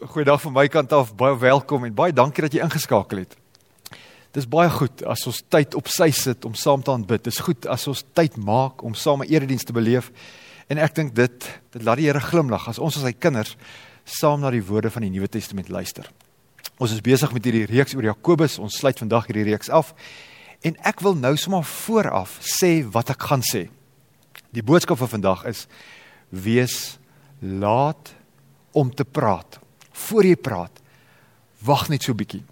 Goeiedag van my kant af. Baie welkom en baie dankie dat jy ingeskakel het. Dis baie goed as ons tyd op sy sit om saam te aanbid. Dis goed as ons tyd maak om saam 'n erediens te beleef. En ek dink dit dit laat die Here glimlag as ons as sy kinders saam na die woorde van die Nuwe Testament luister. Ons is besig met hierdie reeks oor Jakobus. Ons sluit vandag hierdie reeks af. En ek wil nou sommer vooraf sê wat ek gaan sê. Die boodskap vir vandag is wees laat om te praat. Voor jy praat, wag net so bietjie.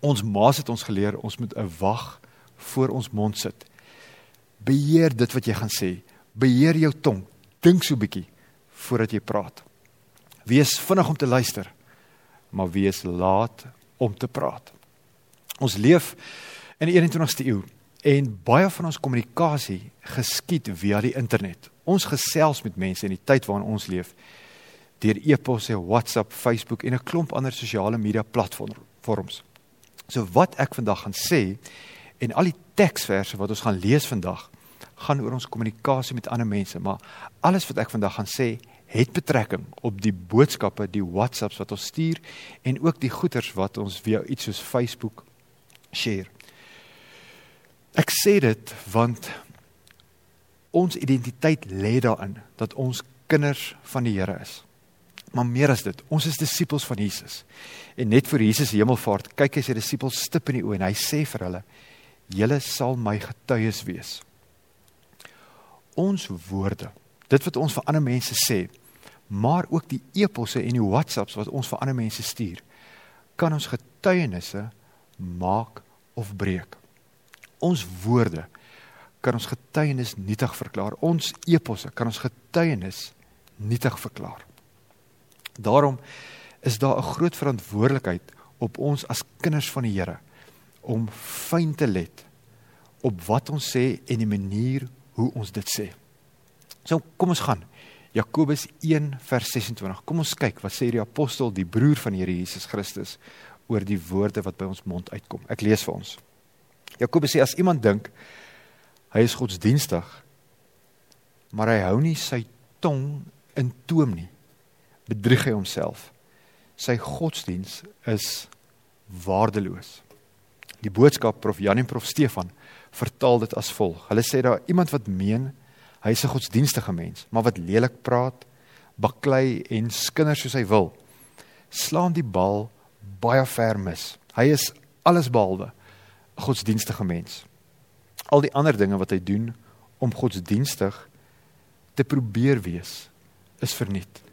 Ons ma's het ons geleer ons moet 'n wag voor ons mond sit. Beheer dit wat jy gaan sê. Beheer jou tong. Dink so bietjie voordat jy praat. Wees vinnig om te luister, maar wees laat om te praat. Ons leef in die 21ste eeu en baie van ons kommunikasie geskied via die internet. Ons gesels met mense in die tyd waarin ons leef deur e-pos, WhatsApp, Facebook en 'n klomp ander sosiale media platforms. So wat ek vandag gaan sê en al die teksverse wat ons gaan lees vandag gaan oor ons kommunikasie met ander mense, maar alles wat ek vandag gaan sê het betrekking op die boodskappe, die WhatsApps wat ons stuur en ook die goeters wat ons via iets soos Facebook share. Ek sê dit want ons identiteit lê daarin dat ons kinders van die Here is. Maar meer as dit, ons is disippels van Jesus. En net voor Jesus se hemelvaart, kyk hy sy disippels stip in die oë en hy sê vir hulle: "Julle sal my getuies wees." Ons woorde, dit wat ons vir ander mense sê, maar ook die eposse en die WhatsApps wat ons vir ander mense stuur, kan ons getuienisse maak of breek. Ons woorde kan ons getuienis nietig verklaar. Ons eposse kan ons getuienis nietig verklaar. Daarom is daar 'n groot verantwoordelikheid op ons as kinders van die Here om fyn te let op wat ons sê en die manier hoe ons dit sê. So kom ons gaan. Jakobus 1 vers 26. Kom ons kyk wat sê die apostel, die broer van Here Jesus Christus oor die woorde wat by ons mond uitkom. Ek lees vir ons. Jakobus sê as iemand dink hy is godsdienstig, maar hy hou nie sy tong in toom nie, bedrieg hy homself. Sy godsdiens is waardeloos. Die boodskap prof Jan en prof Stefan vertaal dit as volg. Hulle sê daar iemand wat meen hy is 'n godsdienstige mens, maar wat lelik praat, baklei en skinder soos hy wil, slaan die bal baie ver mis. Hy is alles behalwe 'n godsdienstige mens. Al die ander dinge wat hy doen om godsdienstig te probeer wees, is verniet.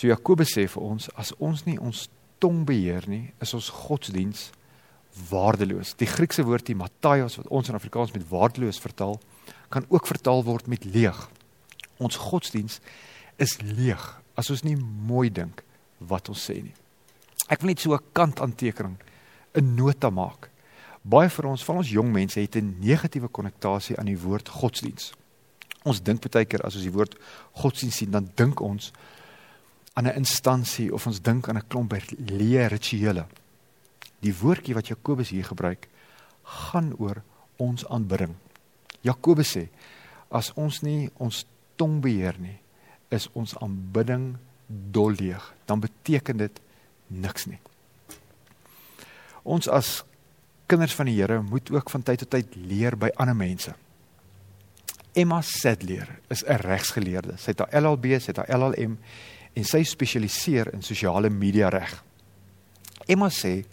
So Jakobus sê vir ons as ons nie ons tong beheer nie, is ons godsdiens waardeloos. Die Griekse woord die Matthias wat ons in Afrikaans met waardeloos vertaal, kan ook vertaal word met leeg. Ons godsdiens is leeg as ons nie mooi dink wat ons sê nie. Ek wil net so 'n kant aantekening 'n nota maak. Baie vir ons, van ons jong mense het 'n negatiewe konnotasie aan die woord godsdiens. Ons dink baie keer as ons die woord godsdiens sien, dan dink ons aan 'n instansie of ons dink aan 'n klomp leë rituele. Die woordjie wat Jakobus hier gebruik, gaan oor ons aanbidding. Jakobus sê as ons nie ons tong beheer nie, is ons aanbidding dolleeg. Dan beteken dit niks nie. Ons as kinders van die Here moet ook van tyd tot tyd leer by ander mense. Emma Sadleer is 'n regsgeleerde. Sy het haar LLB, sy het haar LLM en sy spesialiseer in sosiale media reg. Emma sê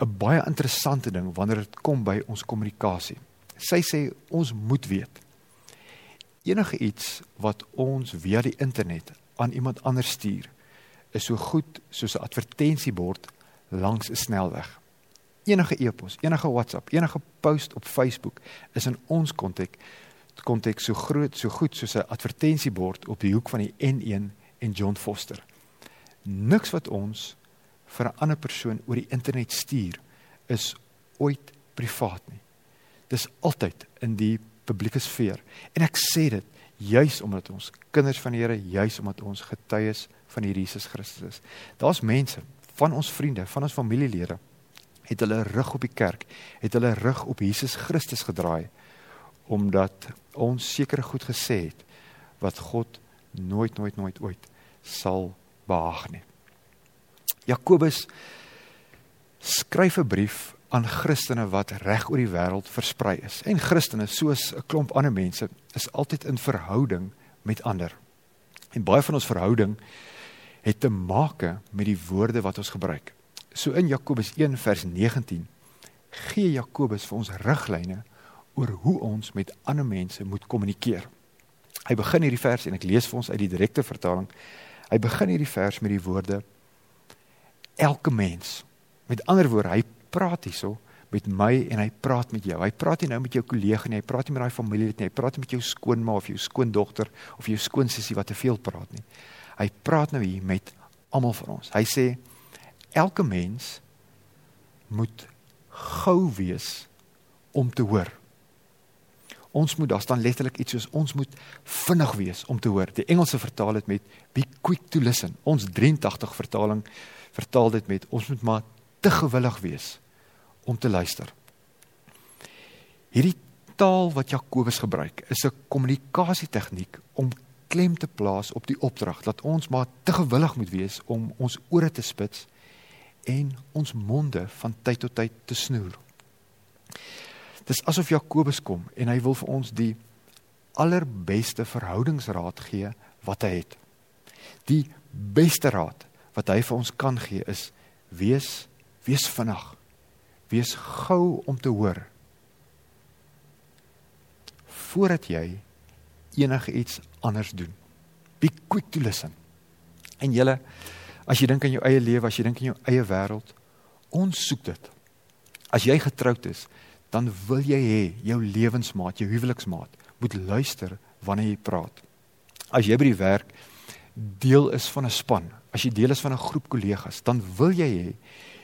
'n baie interessante ding wanneer dit kom by ons kommunikasie. Sy sê ons moet weet enige iets wat ons via die internet aan iemand anders stuur is so goed soos 'n advertensiebord langs 'n snelweg. Enige e-pos, enige WhatsApp, enige post op Facebook is in ons konteks konteks so groot, so goed soos 'n advertensiebord op die hoek van die N1 en John Foster. Niks wat ons vir 'n ander persoon oor die internet stuur is ooit privaat nie. Dis altyd in die publieke sfeer. En ek sê dit juis omdat ons kinders van die Here, juis omdat ons getuies van die Jesus Christus is. Daar's mense van ons vriende, van ons familielede het hulle rug op die kerk, het hulle rug op Jesus Christus gedraai omdat ons sekere goed gesê het wat God nooit nooit nooit ooit sal behaag nie. Jakobus skryf 'n brief aan Christene wat reg oor die wêreld versprei is. En Christene, soos 'n klomp ander mense, is altyd in verhouding met ander. En baie van ons verhouding het te maak met die woorde wat ons gebruik. So in Jakobus 1 vers 19 gee Jakobus vir ons riglyne oor hoe ons met ander mense moet kommunikeer. Hy begin hierdie vers en ek lees vir ons uit die direkte vertaling. Hy begin hierdie vers met die woorde elke mens. Met ander woorde, hy praat hierso met my en hy praat met jou. Hy praat nie nou met jou kollega nie, hy praat nie met daai familielid nie, hy praat nie met jou skoonma of jou skoondogter of jou skoonsussie wat te veel praat nie. Hy praat nou hier met almal van ons. Hy sê elke mens moet gou wees om te hoor. Ons moet daar staan letterlik iets soos ons moet vinnig wees om te hoor. Die Engelse vertaal dit met be quick to listen. Ons 83 vertaling vertaal dit met ons moet maar te gewillig wees om te luister. Hierdie taal wat Jakobus gebruik, is 'n kommunikasietegniek om klem te plaas op die opdrag dat ons maar te gewillig moet wees om ons ore te spits en ons monde van tyd tot tyd te snoer. Dis asof Jakobus kom en hy wil vir ons die allerbeste verhoudingsraad gee wat hy het. Die beste raad wat hy vir ons kan gee is wees wees vinnig wees gou om te hoor voordat jy enige iets anders doen. Be quick to listen. En julle as jy dink aan jou eie lewe, as jy dink aan jou eie wêreld, ons soek dit. As jy getroud is, dan wil jy hê jou lewensmaat, jou huweliksmaat moet luister wanneer jy praat. As jy by die werk deel is van 'n span, as jy deel is van 'n groep kollegas, dan wil jy hê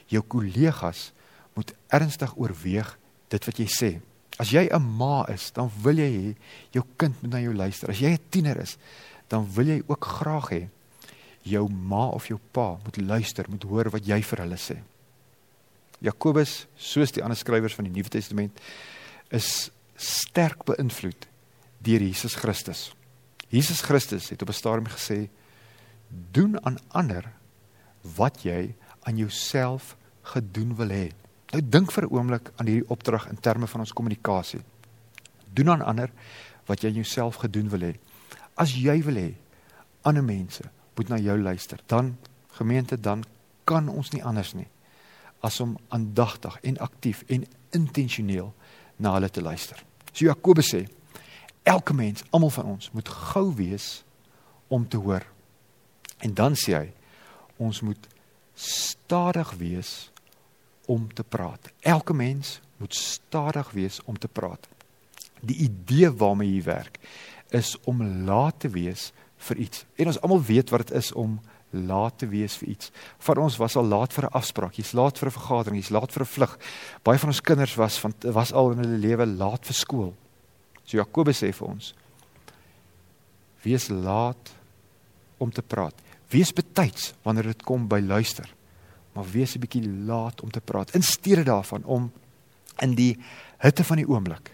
jou kollegas moet ernstig oorweeg dit wat jy sê. As jy 'n ma is, dan wil jy hê jou kind moet na jou luister. As jy 'n tiener is, dan wil jy ook graag hê jou ma of jou pa moet luister, moet hoor wat jy vir hulle sê. Jakobus, soos die ander skrywers van die Nuwe Testament, is sterk beïnvloed deur Jesus Christus. Jesus Christus het op 'n stadium gesê: "Doen aan ander wat jy aan jouself gedoen wil hê." Nou dink vir 'n oomblik aan hierdie opdrag in terme van ons kommunikasie. Doen aan ander wat jy jouself gedoen wil hê. As jy wil hê ander mense moet na jou luister, dan gemeente dan kan ons nie anders nie as om aandagtig en aktief en intentioneel na hulle te luister. So Jakobus sê elke mens, almal van ons moet gou wees om te hoor. En dan sê hy ons moet stadig wees om te praat. Elke mens moet stadig wees om te praat. Die idee waarmee jy werk is om laat te wees vir iets. En ons almal weet wat dit is om laat te wees vir iets. Van ons was al laat vir 'n afspraak, jy's laat vir 'n vergadering, jy's laat vir 'n vlug. Baie van ons kinders was van was al in hulle lewe laat vir skool. So Jakobus sê vir ons: Wees laat om te praat. Wees betyds wanneer dit kom by luister maar wees 'n bietjie laat om te praat. In steede daarvan om in die hitte van die oomblik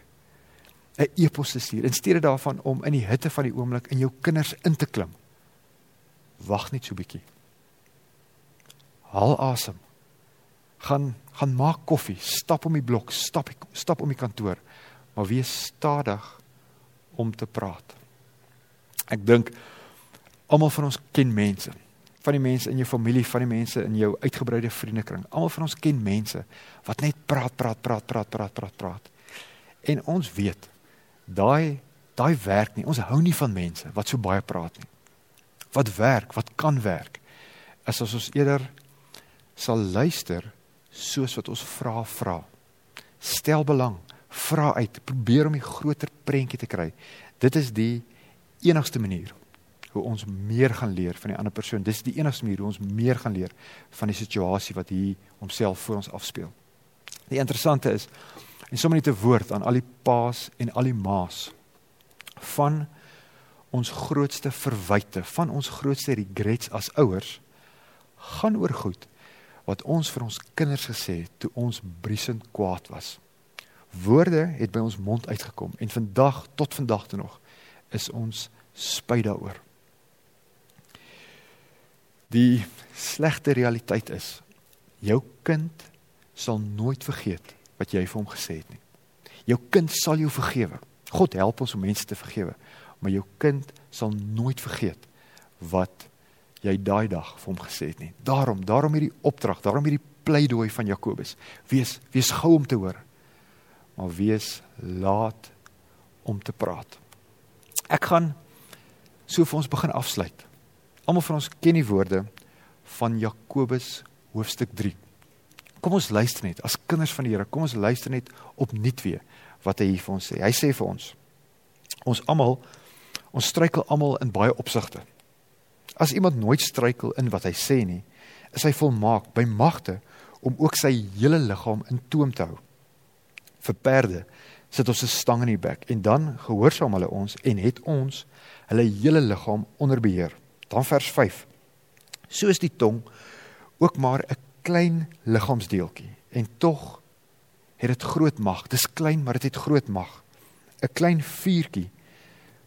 'n epos te stuur. In steede daarvan om in die hitte van die oomblik in jou kinders in te klim. Wag net so 'n bietjie. Haal asem. Gaan gaan maak koffie, stap om die blok, stap stap om die kantoor, maar wees stadig om te praat. Ek dink almal van ons ken mense van die mense in jou familie, van die mense in jou uitgebreide vriendekring. Almal van ons ken mense wat net praat, praat, praat, praat, praat, praat, praat. En ons weet daai daai werk nie. Ons hou nie van mense wat so baie praat nie. Wat werk, wat kan werk is as ons eerder sal luister soos wat ons vra vra. Stel belang, vra uit, probeer om die groter prentjie te kry. Dit is die enigste manier hoe ons meer gaan leer van die ander persoon. Dis die enigste manier hoe ons meer gaan leer van die situasie wat hier homself voor ons afspeel. Die interessante is en sommer net 'n woord aan al die paas en al die ma's van ons grootste verwyte, van ons grootste regrets as ouers gaan oor goed wat ons vir ons kinders gesê het toe ons briesend kwaad was. Woorde het by ons mond uitgekom en vandag tot vandag toe nog is ons spyt daaroor. Die slegte realiteit is jou kind sal nooit vergeet wat jy vir hom gesê het nie. Jou kind sal jou vergewe. God help ons om mense te vergewe, maar jou kind sal nooit vergeet wat jy daai dag vir hom gesê het nie. Daarom, daarom hierdie opdrag, daarom hierdie pleidooi van Jakobus. Wees wees gou om te hoor, maar wees laat om te praat. Ek gaan so vir ons begin afsluit. Almal van ons ken die woorde van Jakobus hoofstuk 3. Kom ons luister net as kinders van die Here. Kom ons luister net opnuut weer wat hy hier vir ons sê. Hy sê vir ons: Ons almal ons struikel almal in baie opsigte. As iemand nooit struikel in wat hy sê nie, is hy volmaak by magte om ook sy hele liggaam in toom te hou. Vir perde sit ons 'n stang in die bek en dan gehoorsaam hulle ons en het ons hulle hele liggaam onder beheer. Dan vers 5. So is die tong ook maar 'n klein liggaamsdeeltjie en tog het dit groot mag. Dis klein, maar dit het groot mag. 'n Klein vuurtjie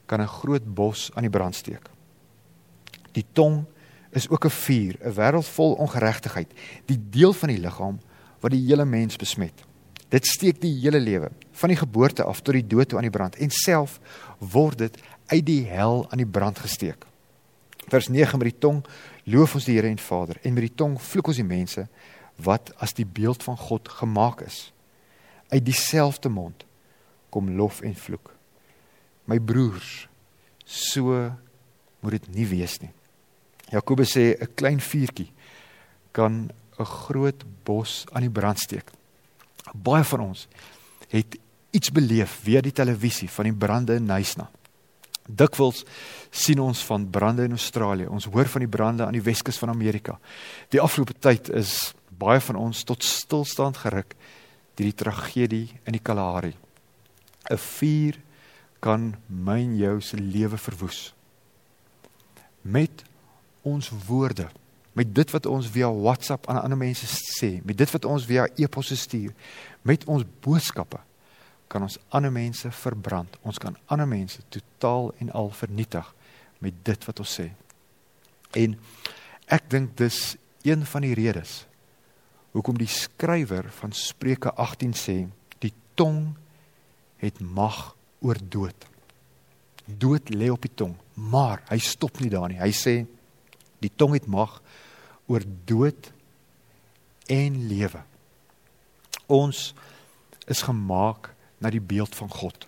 kan 'n groot bos aan die brand steek. Die tong is ook 'n vuur, 'n wêreld vol ongeregtigheid, die deel van die liggaam wat die hele mens besmet. Dit steek die hele lewe, van die geboorte af tot die dood toe aan die brand en self word dit uit die hel aan die brand gesteek. Vers 9 met die tong loof ons die Here en Vader en met die tong vloek ons die mense wat as die beeld van God gemaak is. Uit dieselfde mond kom lof en vloek. My broers, so moet dit nie wees nie. Jakobus sê 'n klein vuurtjie kan 'n groot bos aan die brand steek. Baie van ons het iets beleef via die televisie van die brande in Nysna. Dikwels sien ons van brande in Australië. Ons hoor van die brande aan die Weskus van Amerika. Die afgelope tyd is baie van ons tot stilstand geruk deur die tragedie in die Kalahari. 'n Vuur kan myn jou se lewe verwoes. Met ons woorde, met dit wat ons via WhatsApp aan ander mense sê, met dit wat ons via e-pos stuur, met ons boodskappe kan ons ander mense verbrand. Ons kan ander mense totaal en al vernietig met dit wat ons sê. En ek dink dis een van die redes hoekom die skrywer van Spreuke 18 sê die tong het mag oor dood. Dood lê op die tong, maar hy stop nie daar nie. Hy sê Die tong het mag oor dood en lewe. Ons is gemaak na die beeld van God.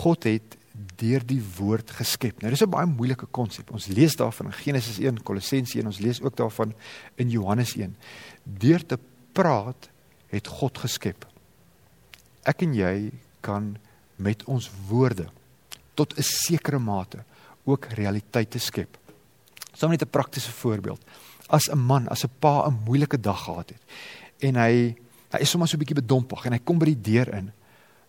God het deur die woord geskep. Nou dis 'n baie moeilike konsep. Ons lees daarvan in Genesis 1, Kolossense 1, ons lees ook daarvan in Johannes 1. Deur te praat het God geskep. Ek en jy kan met ons woorde tot 'n sekere mate ook realiteite skep. Sommige net 'n praktiese voorbeeld. As 'n man, as 'n pa 'n moeilike dag gehad het en hy hy is sommer so 'n bietjie bedompig en hy kom by die deur in,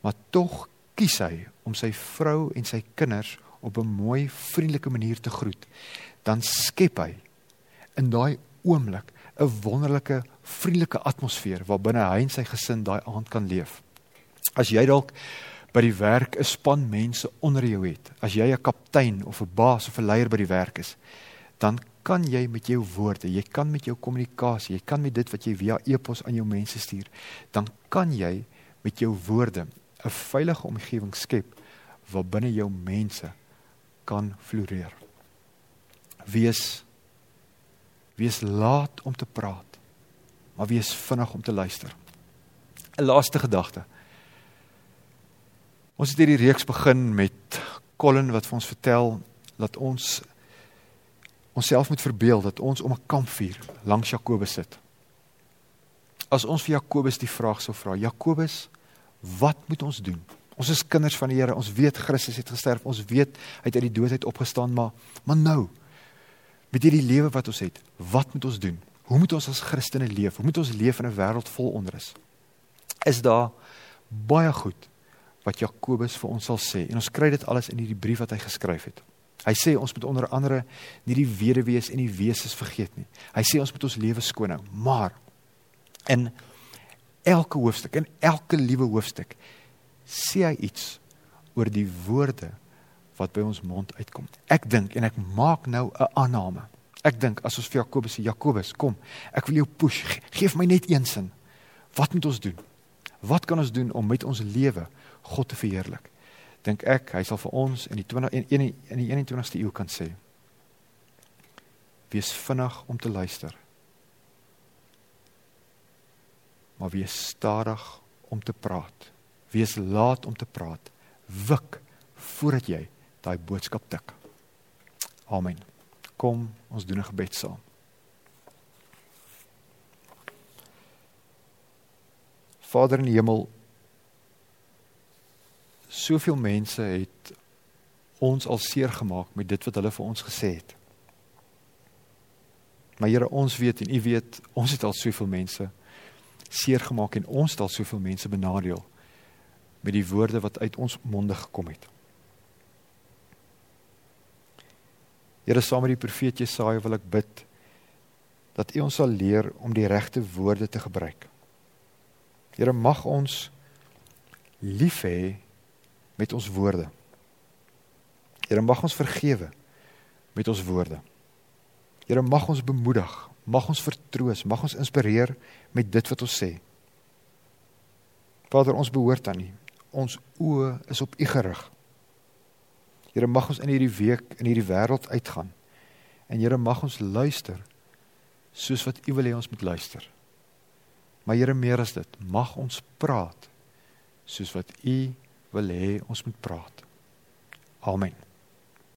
maar tog kies hy om sy vrou en sy kinders op 'n mooi, vriendelike manier te groet, dan skep hy in daai oomblik 'n wonderlike, vriendelike atmosfeer waarbinne hy en sy gesin daai aand kan leef. As jy dalk by die werk 'n span mense onder jou het, as jy 'n kaptein of 'n baas of 'n leier by die werk is, dan kan jy met jou woorde, jy kan met jou kommunikasie, jy kan met dit wat jy via e-pos aan jou mense stuur, dan kan jy met jou woorde 'n veilige omgewing skep waar binne jou mense kan floreer. Wees wees laat om te praat, maar wees vinnig om te luister. 'n Laaste gedagte. Ons het hierdie reeks begin met Colin wat vir ons vertel dat ons onsself moet verbeel dat ons om 'n kampvuur langs Jakobus sit. As ons vir Jakobus die vraag sou vra, Jakobus, wat moet ons doen? Ons is kinders van die Here, ons weet Christus het gesterf, ons weet hy het uit die dood uit opgestaan, maar maar nou met hierdie lewe wat ons het, wat moet ons doen? Hoe moet ons as Christene leef? Hoe moet ons leef in 'n wêreld vol onrus? Is daar baie goed wat Jakobus vir ons sal sê en ons kry dit alles in hierdie brief wat hy geskryf het. Hy sê ons moet onder andere nie die weduwees en die weeses vergeet nie. Hy sê ons moet ons lewe skoon hou, maar in elke hoofstuk, in elke liewe hoofstuk sê hy iets oor die woorde wat by ons mond uitkom. Ek dink en ek maak nou 'n aanname. Ek dink as ons vir Jakobus sê Jakobus, kom, ek wil jou push. Geef my net een sin. Wat moet ons doen? Wat kan ons doen om met ons lewe God te verheerlik? Dink ek hy sal vir ons in die 20 in, in die 21ste eeu kan sê. Wees vinnig om te luister. Maar wees stadig om te praat. Wees laat om te praat. Wik voordat jy daai boodskap tik. Amen. Kom, ons doen 'n gebed saam. Vader in die hemel, soveel mense het ons al seer gemaak met dit wat hulle vir ons gesê het. Maar Here, ons weet en U weet, ons het al soveel mense seer gemaak en ons het al soveel mense benadeel met die woorde wat uit ons monde gekom het. Here saam met die profeet Jesaja wil ek bid dat U ons sal leer om die regte woorde te gebruik. Here mag ons lief hê met ons woorde. Here mag ons vergewe met ons woorde. Here mag ons bemoedig, mag ons vertroos, mag ons inspireer met dit wat ons sê. Vader, ons behoort aan U. Ons oë is op U gerig. Here mag ons in hierdie week in hierdie wêreld uitgaan. En Here mag ons luister soos wat U wil hê ons moet luister. Maar Here meer as dit, mag ons praat soos wat U wil hê ons moet praat. Amen.